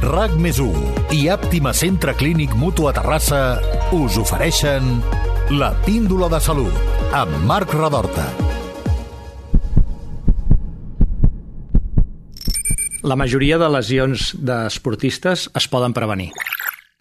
RAC més i Àptima Centre Clínic Mutu a Terrassa us ofereixen la píndola de salut amb Marc Radorta. La majoria de lesions d'esportistes es poden prevenir.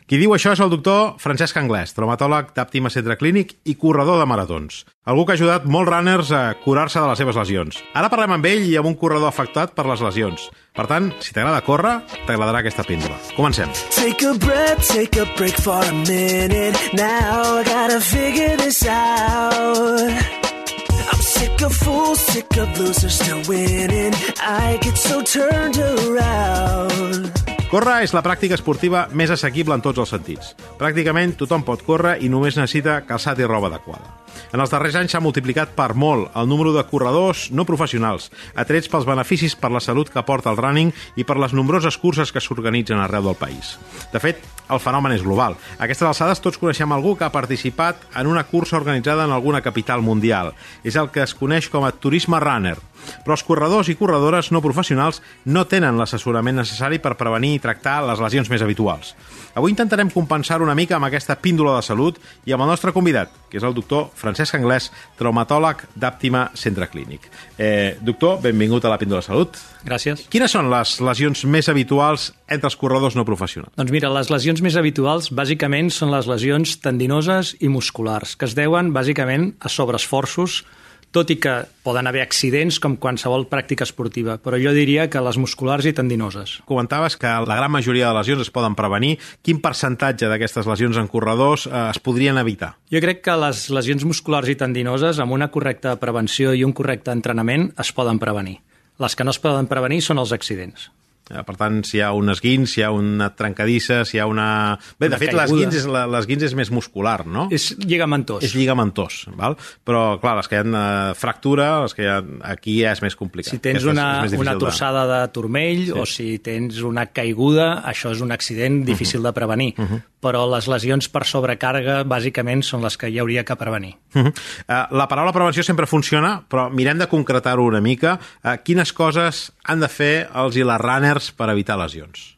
Qui diu això és el doctor Francesc Anglès, traumatòleg d'Àptima Centre Clínic i corredor de maratons. Algú que ha ajudat molts runners a curar-se de les seves lesions. Ara parlem amb ell i amb un corredor afectat per les lesions. Per tant, si t'agrada córrer, t'agradarà aquesta píndola. Comencem. Take a breath, take a break for a minute now. I gotta figure this out. I'm sick of fools, sick of losers still winning. I get so turned around. Córrer és la pràctica esportiva més assequible en tots els sentits. Pràcticament tothom pot córrer i només necessita calçat i roba adequada. En els darrers anys s'ha multiplicat per molt el número de corredors no professionals, atrets pels beneficis per la salut que porta el running i per les nombroses curses que s'organitzen arreu del país. De fet, el fenomen és global. A aquestes alçades tots coneixem algú que ha participat en una cursa organitzada en alguna capital mundial. És el que es coneix com a turisme runner. Però els corredors i corredores no professionals no tenen l'assessorament necessari per prevenir i tractar les lesions més habituals. Avui intentarem compensar una mica amb aquesta píndola de salut i amb el nostre convidat, que és el doctor Francesc Anglès, traumatòleg d'Àptima Centre Clínic. Eh, doctor, benvingut a la píndola de salut. Gràcies. Quines són les lesions més habituals entre els corredors no professionals? Doncs mira, les lesions més habituals bàsicament són les lesions tendinoses i musculars, que es deuen bàsicament a sobreesforços tot i que poden haver accidents com qualsevol pràctica esportiva, però jo diria que les musculars i tendinoses. Comentaves que la gran majoria de lesions es poden prevenir. Quin percentatge d'aquestes lesions en corredors eh, es podrien evitar? Jo crec que les lesions musculars i tendinoses, amb una correcta prevenció i un correcte entrenament, es poden prevenir. Les que no es poden prevenir són els accidents. Eh, Per tant, si hi ha un esguins, si hi ha una trencadissa, si hi ha una... Bé, de Una fet, caiguda. l'esguins és, l'esguins és més muscular, no? És lligamentós. és lligamentós, val? però clar, les que hi ha eh, fractura, les que hi ha, aquí ja és més complicat. Si tens és- una, és una de- torçada de turmell sí. o si tens una caiguda, això és un accident difícil de prevenir. Uh -huh. Però les lesions per sobrecàrrega, bàsicament, són les que hi hauria que prevenir. Mhm. Eh, La paraula prevenció sempre funciona, però mirem de concretar-ho una mica. Eh, Quines coses han de fer els i les runners per evitar lesions?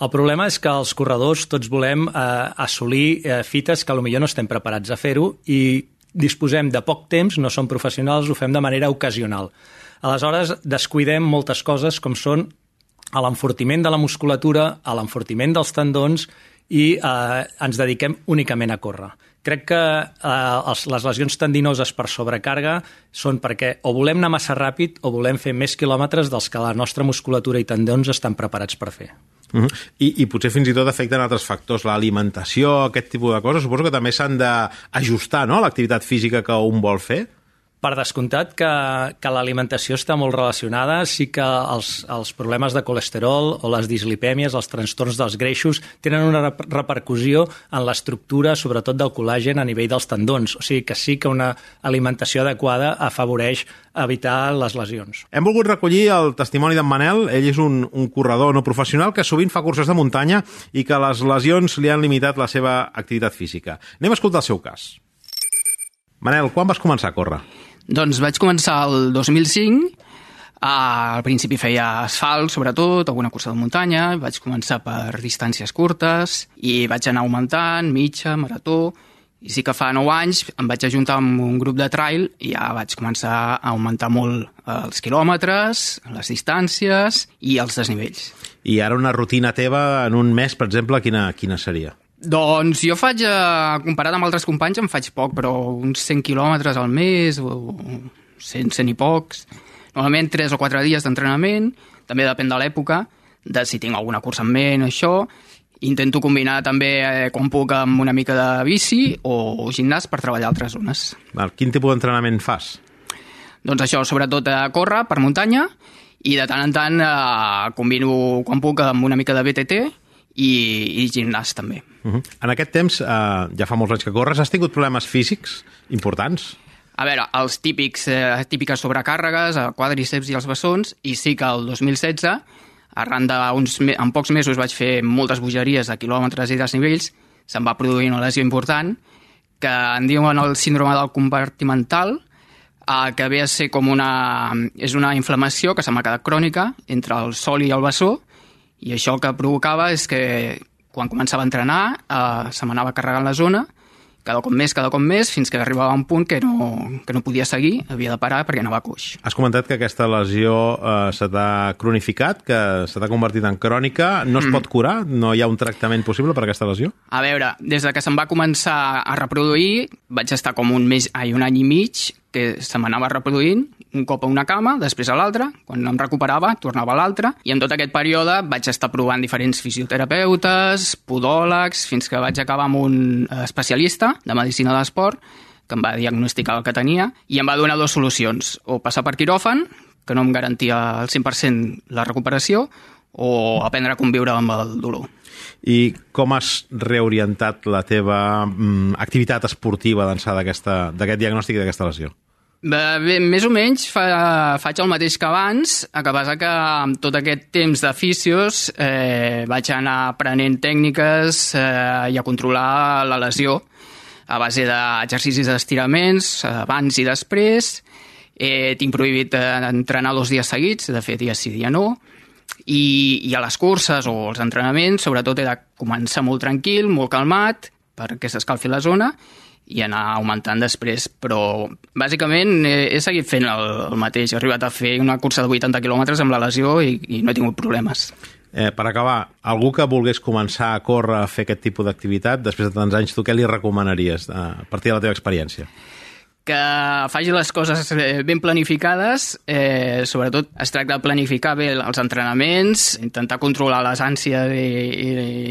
El problema és que els corredors tots volem eh, assolir eh, fites que potser no estem preparats a fer-ho i disposem de poc temps, no som professionals, ho fem de manera ocasional. Aleshores, descuidem moltes coses com són a l'enfortiment de la musculatura, a l'enfortiment dels tendons i eh, ens dediquem únicament a córrer. Crec que eh, els, les lesions tendinoses per sobrecàrrega són perquè o volem anar massa ràpid o volem fer més quilòmetres dels que la nostra musculatura i tendons estan preparats per fer. Uh -huh. I, I potser fins i tot afecten altres factors, l'alimentació, aquest tipus de coses. Suposo que també s'han d'ajustar no, a l'activitat física que un vol fer. Per descomptat que, que l'alimentació està molt relacionada, sí que els, els problemes de colesterol o les dislipèmies, els trastorns dels greixos, tenen una rep- repercussió en l'estructura, sobretot del col·làgen, a nivell dels tendons. O sigui que sí que una alimentació adequada afavoreix evitar les lesions. Hem volgut recollir el testimoni d'en Manel. Ell és un, un corredor no professional que sovint fa curses de muntanya i que les lesions li han limitat la seva activitat física. Anem a escoltar el seu cas. Manel, quan vas començar a córrer? Doncs vaig començar el 2005, Ah, al principi feia asfalt, sobretot, alguna cursa de muntanya, vaig començar per distàncies curtes i vaig anar augmentant, mitja, marató, i sí que fa 9 anys em vaig ajuntar amb un grup de trail i ja vaig començar a augmentar molt els quilòmetres, les distàncies i els desnivells. I ara una rutina teva en un mes, per exemple, quina, quina seria? Doncs jo faig, eh, comparat amb altres companys, em faig poc, però uns 100 quilòmetres al mes, o 100, 100 i pocs. Normalment 3 o 4 dies d'entrenament, també depèn de l'època, de si tinc alguna cursa en ment, això. Intento combinar també, eh, quan puc, amb una mica de bici o gimnàs per treballar altres zones. Val, Quin tipus d'entrenament fas? Doncs això, sobretot a córrer per muntanya i de tant en tant eh, combino, quan puc, amb una mica de BTT i, i gimnàs també. Uh -huh. En aquest temps, eh, ja fa molts anys que corres, has tingut problemes físics importants? A veure, els típics, eh, típiques sobrecàrregues, a quadríceps i els bessons, i sí que el 2016, arran d'uns... En pocs mesos vaig fer moltes bogeries de quilòmetres i desnivells, se'm va produir una lesió important, que en diuen el síndrome del compartimental, eh, que ve a ser com una... És una inflamació que se m'ha quedat crònica entre el sol i el bessó, I això el que provocava és que quan començava a entrenar eh, se m'anava carregant la zona cada cop més, cada cop més, fins que arribava a un punt que no, que no podia seguir, havia de parar perquè anava coix. Has comentat que aquesta lesió eh, se t'ha cronificat, que se t'ha convertit en crònica. No es mm. pot curar? No hi ha un tractament possible per aquesta lesió? A veure, des de que se'm va començar a reproduir, vaig estar com un, mes, ai, un any i mig que se m'anava reproduint, un cop a una cama, després a l'altra, quan em recuperava, tornava a l'altra, i en tot aquest període vaig estar provant diferents fisioterapeutes, podòlegs, fins que vaig acabar amb un especialista de medicina de l'esport, que em va diagnosticar el que tenia, i em va donar dues solucions, o passar per quiròfan, que no em garantia al 100% la recuperació, o aprendre a conviure amb el dolor. I com has reorientat la teva mm, activitat esportiva d'ençà d'aquest diagnòstic i d'aquesta lesió? Bé, més o menys fa, faig el mateix que abans, el que passa que amb tot aquest temps de fisios eh, vaig anar aprenent tècniques eh, i a controlar la lesió a base d'exercicis d'estiraments abans i després. Eh, tinc prohibit eh, entrenar dos dies seguits, de fet dia sí, dia no, i, i a les curses o els entrenaments sobretot he de començar molt tranquil, molt calmat, perquè s'escalfi la zona, i anar augmentant després, però bàsicament he, he seguit fent el, el mateix. He arribat a fer una cursa de 80 quilòmetres amb la lesió i, i no he tingut problemes. Eh, per acabar, algú que volgués començar a córrer, a fer aquest tipus d'activitat, després de tants anys, tu què li recomanaries eh, a partir de la teva experiència? que faci les coses eh, ben planificades, eh, sobretot es tracta de planificar bé els entrenaments, intentar controlar les ànsies i, i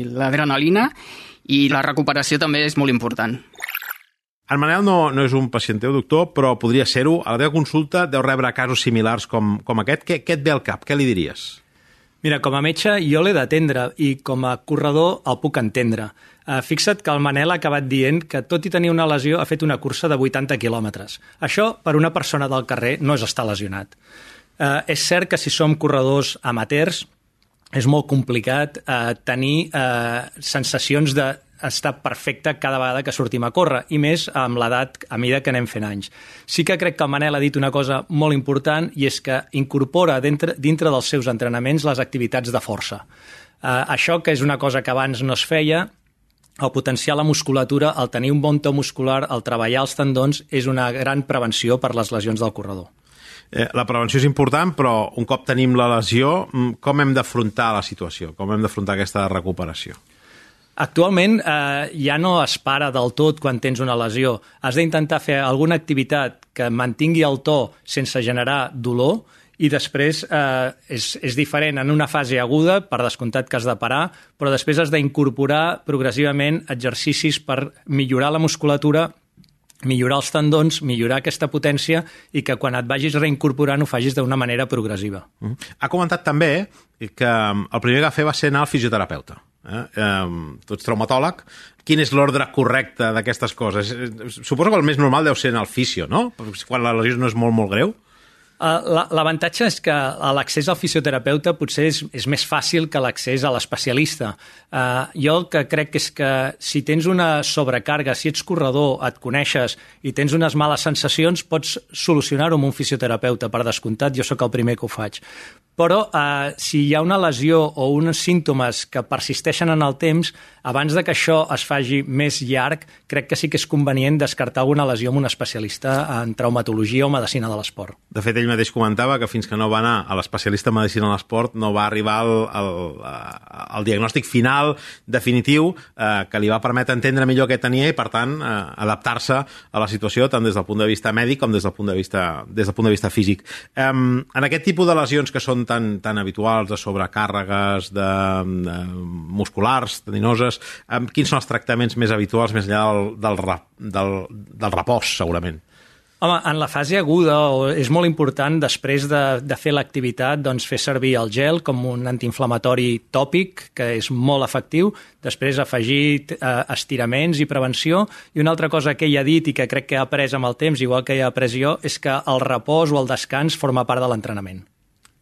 l'adrenalina, i la recuperació també és molt important. En Manel no, no és un pacient teu, doctor, però podria ser-ho. A la teva consulta deu rebre casos similars com, com aquest. Què, què et ve al cap? Què li diries? Mira, com a metge jo l'he d'atendre i com a corredor el puc entendre. Uh, fixa't que el Manel ha acabat dient que tot i tenir una lesió ha fet una cursa de 80 quilòmetres. Això, per una persona del carrer, no és estar lesionat. Uh, és cert que si som corredors amateurs és molt complicat uh, tenir uh, sensacions de està perfecte cada vegada que sortim a córrer, i més amb l'edat a mida que anem fent anys. Sí que crec que el Manel ha dit una cosa molt important i és que incorpora dintre, dintre dels seus entrenaments les activitats de força. Uh, això, que és una cosa que abans no es feia, el potenciar la musculatura, el tenir un bon to muscular, el treballar els tendons, és una gran prevenció per les lesions del corredor. Eh, la prevenció és important, però un cop tenim la lesió, mm, com hem d'afrontar la situació? Com hem d'afrontar aquesta recuperació? Actualment eh, ja no es para del tot quan tens una lesió. Has d'intentar fer alguna activitat que mantingui el to sense generar dolor i després eh, és, és diferent en una fase aguda, per descomptat que has de parar, però després has d'incorporar progressivament exercicis per millorar la musculatura millorar els tendons, millorar aquesta potència i que quan et vagis reincorporant ho facis d'una manera progressiva. Mm -hmm. Ha comentat també que el primer que va fer va ser anar al fisioterapeuta. Eh? Eh, tu ets traumatòleg. Quin és l'ordre correcte d'aquestes coses? Suposo que el més normal deu ser en el fisio, no? Quan la lesió no és molt, molt greu. Uh, L'avantatge és que l'accés al fisioterapeuta potser és, és més fàcil que l'accés a l'especialista. Uh, jo el que crec és que si tens una sobrecàrrega, si ets corredor, et coneixes i tens unes males sensacions, pots solucionar-ho amb un fisioterapeuta. Per descomptat, jo sóc el primer que ho faig però eh, si hi ha una lesió o uns símptomes que persisteixen en el temps, abans de que això es faci més llarg, crec que sí que és convenient descartar alguna lesió amb un especialista en traumatologia o medicina de l'esport. De fet, ell mateix comentava que fins que no va anar a l'especialista en medicina de l'esport no va arribar al, al, al diagnòstic final definitiu eh, que li va permetre entendre millor què tenia i, per tant, eh, adaptar-se a la situació tant des del punt de vista mèdic com des del punt de vista, des del punt de vista físic. Eh, en aquest tipus de lesions que són tan, tan habituals, de sobrecàrregues de, de musculars, tendinoses, amb quins són els tractaments més habituals més enllà del, del, del, del repòs, segurament? Home, en la fase aguda és molt important, després de, de fer l'activitat, doncs fer servir el gel com un antiinflamatori tòpic, que és molt efectiu, després afegir eh, estiraments i prevenció, i una altra cosa que ell ha dit i que crec que ha après amb el temps, igual que he après jo, és que el repòs o el descans forma part de l'entrenament.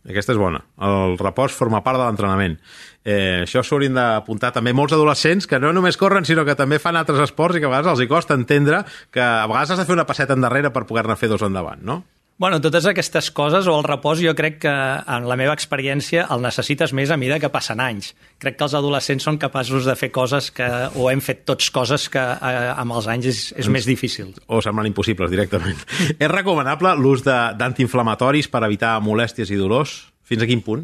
Aquesta és bona. El repòs forma part de l'entrenament. Eh, això s'haurien d'apuntar també molts adolescents que no només corren, sinó que també fan altres esports i que a vegades els hi costa entendre que a vegades has de fer una passeta endarrere per poder-ne fer dos endavant, no? Bueno, totes aquestes coses, o el repòs, jo crec que, en la meva experiència, el necessites més a mesura que passen anys. Crec que els adolescents són capaços de fer coses que, o hem fet tots coses que eh, amb els anys és, és més difícil. O semblen impossibles, directament. és recomanable l'ús de- d'antiinflamatoris per evitar molèsties i dolors? Fins a quin punt?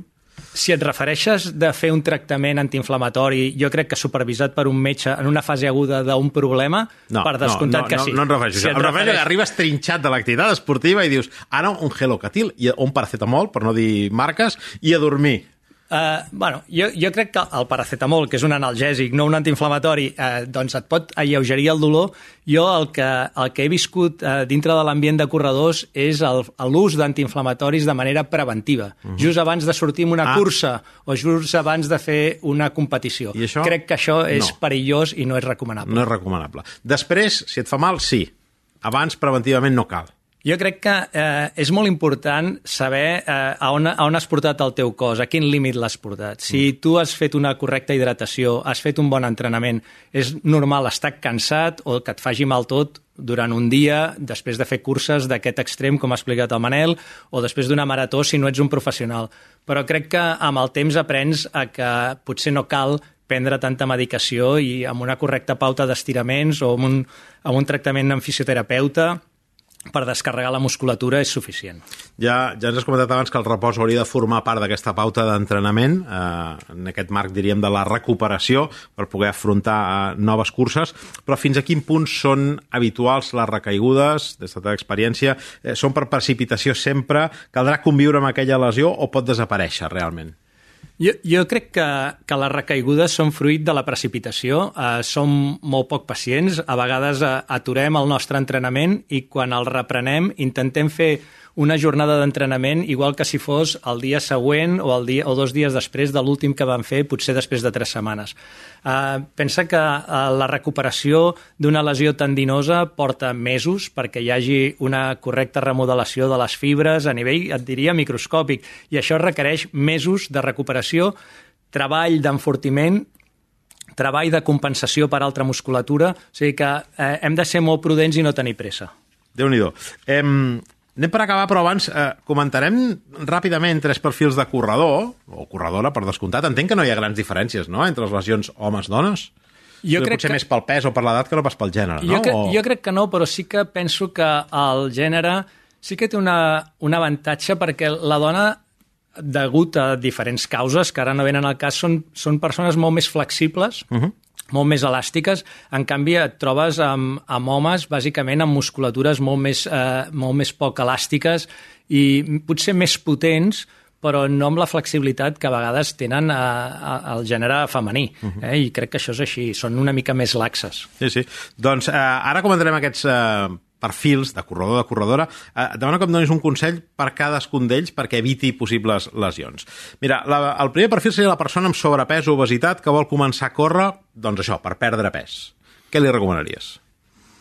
Si et refereixes de fer un tractament antiinflamatori, jo crec que supervisat per un metge en una fase aguda d'un problema, No, per descomptat no, no, que no, sí. No, em refereixo si em refereixo refereix- que arribes trinxat de l'activitat esportiva i dius ara un gelocatil i- o un paracetamol, per no dir marques, i a dormir. Uh, bueno, jo, jo crec que el paracetamol, que és un analgèsic, no un antiinflamatori, uh, doncs et pot alleugerir el dolor. Jo el que, el que he viscut uh, dintre de l'ambient de corredors és l'ús d'antiinflamatoris de manera preventiva, uh -huh. just abans de sortir en una Mhm. Ah. cursa o just abans de fer una competició. I això? Crec que això és No. perillós i no és recomanable. No és recomanable. Després, si et fa mal, sí. Abans, preventivament, no cal. Jo crec que eh, és molt important saber eh, a, on, a on has portat el teu cos, a quin límit l'has portat. Si tu has fet una correcta hidratació, has fet un bon entrenament, és normal estar cansat o que et faci mal tot durant un dia, després de fer curses d'aquest extrem, com ha explicat el Manel, o després d'una marató si no ets un professional. Però crec que amb el temps aprens a que potser no cal prendre tanta medicació i amb una correcta pauta d'estiraments o amb un, amb un tractament amb fisioterapeuta per descarregar la musculatura és suficient. Ja, ja ens has comentat abans que el repòs hauria de formar part d'aquesta pauta d'entrenament, eh, en aquest marc, diríem, de la recuperació, per poder afrontar eh, noves curses, però fins a quin punt són habituals les recaigudes, des de la teva experiència? Eh, són per precipitació sempre? Caldrà conviure amb aquella lesió o pot desaparèixer realment? Jo, jo crec que, que les recaigudes són fruit de la precipitació, eh, som molt poc pacients, a vegades eh, aturem el nostre entrenament i quan el reprenem intentem fer una jornada d'entrenament igual que si fos el dia següent o, el dia, o dos dies després de l'últim que vam fer, potser després de tres setmanes. Uh, pensa que uh, la recuperació d'una lesió tendinosa porta mesos perquè hi hagi una correcta remodelació de les fibres a nivell, et diria, microscòpic, i això requereix mesos de recuperació, treball d'enfortiment treball de compensació per altra musculatura, o sigui que eh, hem de ser molt prudents i no tenir pressa. Déu-n'hi-do. Eh, anem per acabar, però abans eh, comentarem ràpidament tres perfils de corredor, o corredora, per descomptat. Entenc que no hi ha grans diferències, no?, entre les lesions homes-dones. Jo Potser crec que- més pel pes o per l'edat que no pas pel gènere, Jo, no? que, o... jo crec que no, però sí que penso que el gènere sí que té una, un avantatge perquè la dona, degut a diferents causes que ara no venen al cas, són, són persones molt més flexibles, uh -huh. Molt més elàstiques. En canvi, et trobes amb, amb homes, bàsicament, amb musculatures molt més, eh, molt més poc elàstiques i potser més potents, però no amb la flexibilitat que a vegades tenen a, a, el gènere femení. Uh -huh. eh? I crec que això és així, són una mica més laxes. Sí, sí. Doncs eh, ara comentarem aquests eh, perfils de corredor de corredora. Eh, demano que em donis un consell per cadascun d'ells perquè eviti possibles lesions. Mira, la, el primer perfil seria la persona amb sobrepès o obesitat que vol començar a córrer, doncs això, per perdre pes. Què li recomanaries?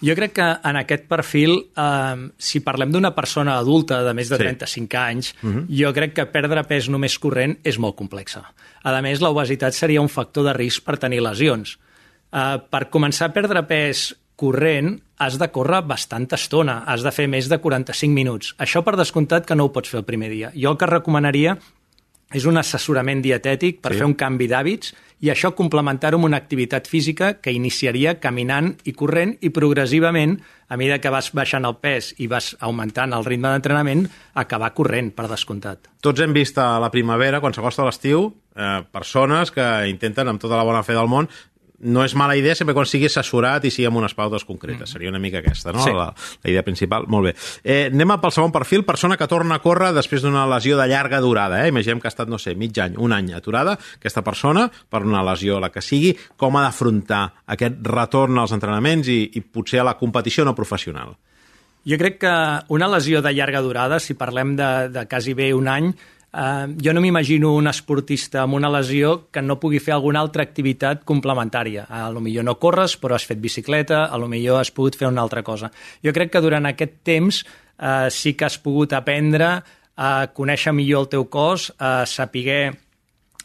Jo crec que en aquest perfil, eh, si parlem d'una persona adulta de més de Sí. 35 anys, uh -huh. jo crec que perdre pes només corrent és molt complexa. A més, l'obesitat seria un factor de risc per tenir lesions. Eh, per començar a perdre pes corrent, has de córrer bastanta estona, has de fer més de 45 minuts. Això per descomptat que no ho pots fer el primer dia. Jo el que recomanaria és un assessorament dietètic per Sí. fer un canvi d'hàbits i això complementar-ho amb una activitat física que iniciaria caminant i corrent i progressivament, a mesura que vas baixant el pes i vas augmentant el ritme d'entrenament, acabar corrent, per descomptat. Tots hem vist a la primavera, quan s'acosta l'estiu, eh, persones que intenten, amb tota la bona fe del món, no és mala idea sempre quan sigui assessorat i sigui amb unes pautes concretes. Mm. Seria una mica aquesta, no? Sí. La, la idea principal. Molt bé. Eh, anem pel segon perfil. Persona que torna a córrer després d'una lesió de llarga durada. Eh? Imaginem que ha estat, no sé, mig any, un any aturada. Aquesta persona, per una lesió, la que sigui, com ha d'afrontar aquest retorn als entrenaments i, i potser a la competició no professional? Jo crec que una lesió de llarga durada, si parlem de, de quasi bé un any, eh, jo no m'imagino un esportista amb una lesió que no pugui fer alguna altra activitat complementària. A lo millor no corres, però has fet bicicleta, a lo millor has pogut fer una altra cosa. Jo crec que durant aquest temps eh, sí que has pogut aprendre a conèixer millor el teu cos, a saber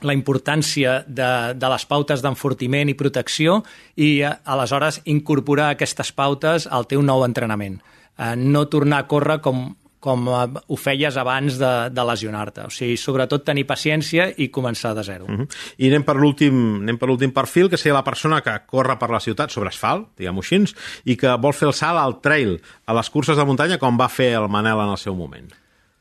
la importància de, de les pautes d'enfortiment i protecció i eh, aleshores incorporar aquestes pautes al teu nou entrenament. Eh, no tornar a córrer com, com eh, ho feies abans de, de lesionar-te. O sigui, sobretot tenir paciència i començar de zero. Uh -huh. I anem per l'últim anem per l'últim perfil, que seria la persona que corre per la ciutat sobre asfalt, diguem-ho així, i que vol fer el salt al trail, a les curses de muntanya, com va fer el Manel en el seu moment.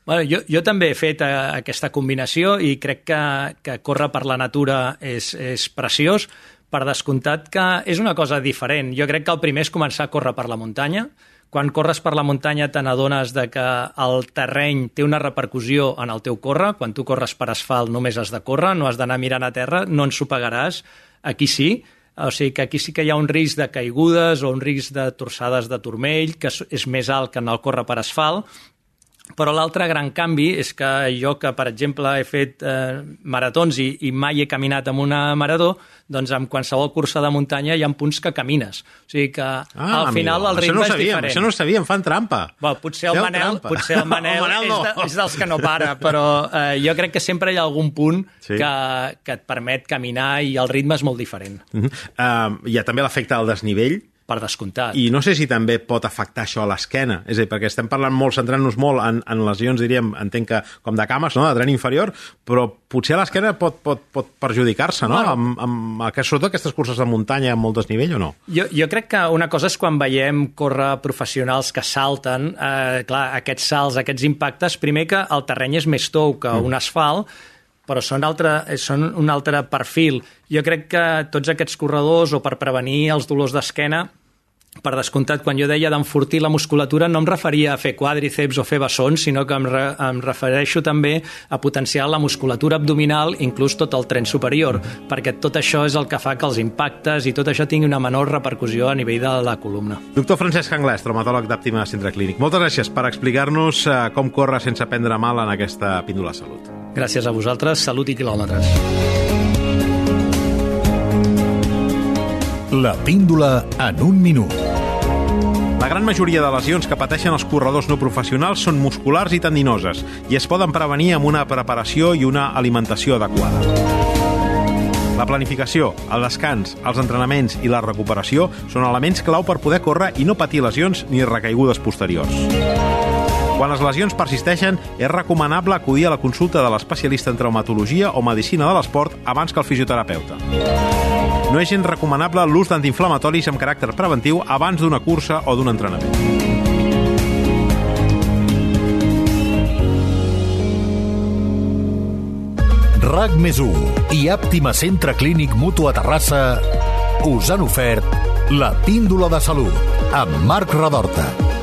Bueno, jo, jo també he fet eh, aquesta combinació i crec que, que córrer per la natura és, és preciós, per descomptat que és una cosa diferent. Jo crec que el primer és començar a córrer per la muntanya. Quan corres per la muntanya te n'adones que el terreny té una repercussió en el teu córrer. Quan tu corres per asfalt només has de córrer, no has d'anar mirant a terra, no ensopegaràs. Aquí sí, o sigui que aquí sí que hi ha un risc de caigudes o un risc de torçades de turmell, que és més alt que en el córrer per asfalt, però l'altre gran canvi és que jo, que per exemple he fet eh, maratons i, i mai he caminat amb una marató, doncs amb qualsevol cursa de muntanya hi ha punts que camines. O sigui que ah, al final amigo, el ritme no és sabíem, diferent. Això no ho sabíem, fan trampa. Bueno, potser el Manel, trampa. potser el Manel, el Manel no. és, de, és dels que no para, però eh, jo crec que sempre hi ha algun punt sí. que, que et permet caminar i el ritme és molt diferent. Uh -huh. uh, hi ha també l'efecte del desnivell, per descomptat. I no sé si també pot afectar això a l'esquena, és a dir, perquè estem parlant molt, centrant-nos molt en, en lesions, diríem, entenc que com de cames, no?, de tren inferior, però potser a l'esquena pot, pot, pot perjudicar-se, no?, bueno, amb, amb, amb, sobretot aquestes curses de muntanya amb molt desnivell o no? Jo, jo crec que una cosa és quan veiem córrer professionals que salten, eh, clar, aquests salts, aquests impactes, primer que el terreny és més tou que mm. un asfalt, però són, altre, són un altre perfil. Jo crec que tots aquests corredors, o per prevenir els dolors d'esquena, per descomptat, quan jo deia d'enfortir la musculatura no em referia a fer quàdriceps o fer bessons, sinó que em, re, em refereixo també a potenciar la musculatura abdominal, inclús tot el tren superior, perquè tot això és el que fa que els impactes i tot això tingui una menor repercussió a nivell de la columna. Doctor Francesc Anglès, traumatòleg d'Àptima Centre Clínic. Moltes gràcies per explicar-nos eh, com córrer sense prendre mal en aquesta píndola salut. Gràcies a vosaltres, salut i quilòmetres. La píndola en un minut. La gran majoria de lesions que pateixen els corredors no professionals són musculars i tendinoses i es poden prevenir amb una preparació i una alimentació adequada. La planificació, el descans, els entrenaments i la recuperació són elements clau per poder córrer i no patir lesions ni recaigudes posteriors. Quan les lesions persisteixen, és recomanable acudir a la consulta de l'especialista en traumatologia o medicina de l'esport abans que el fisioterapeuta. No és gens recomanable l'ús d'antiinflamatoris amb caràcter preventiu abans d'una cursa o d'un entrenament. RAC més i Àptima Centre Clínic Mutu a Terrassa us han ofert la píndola de salut amb Marc Radorta.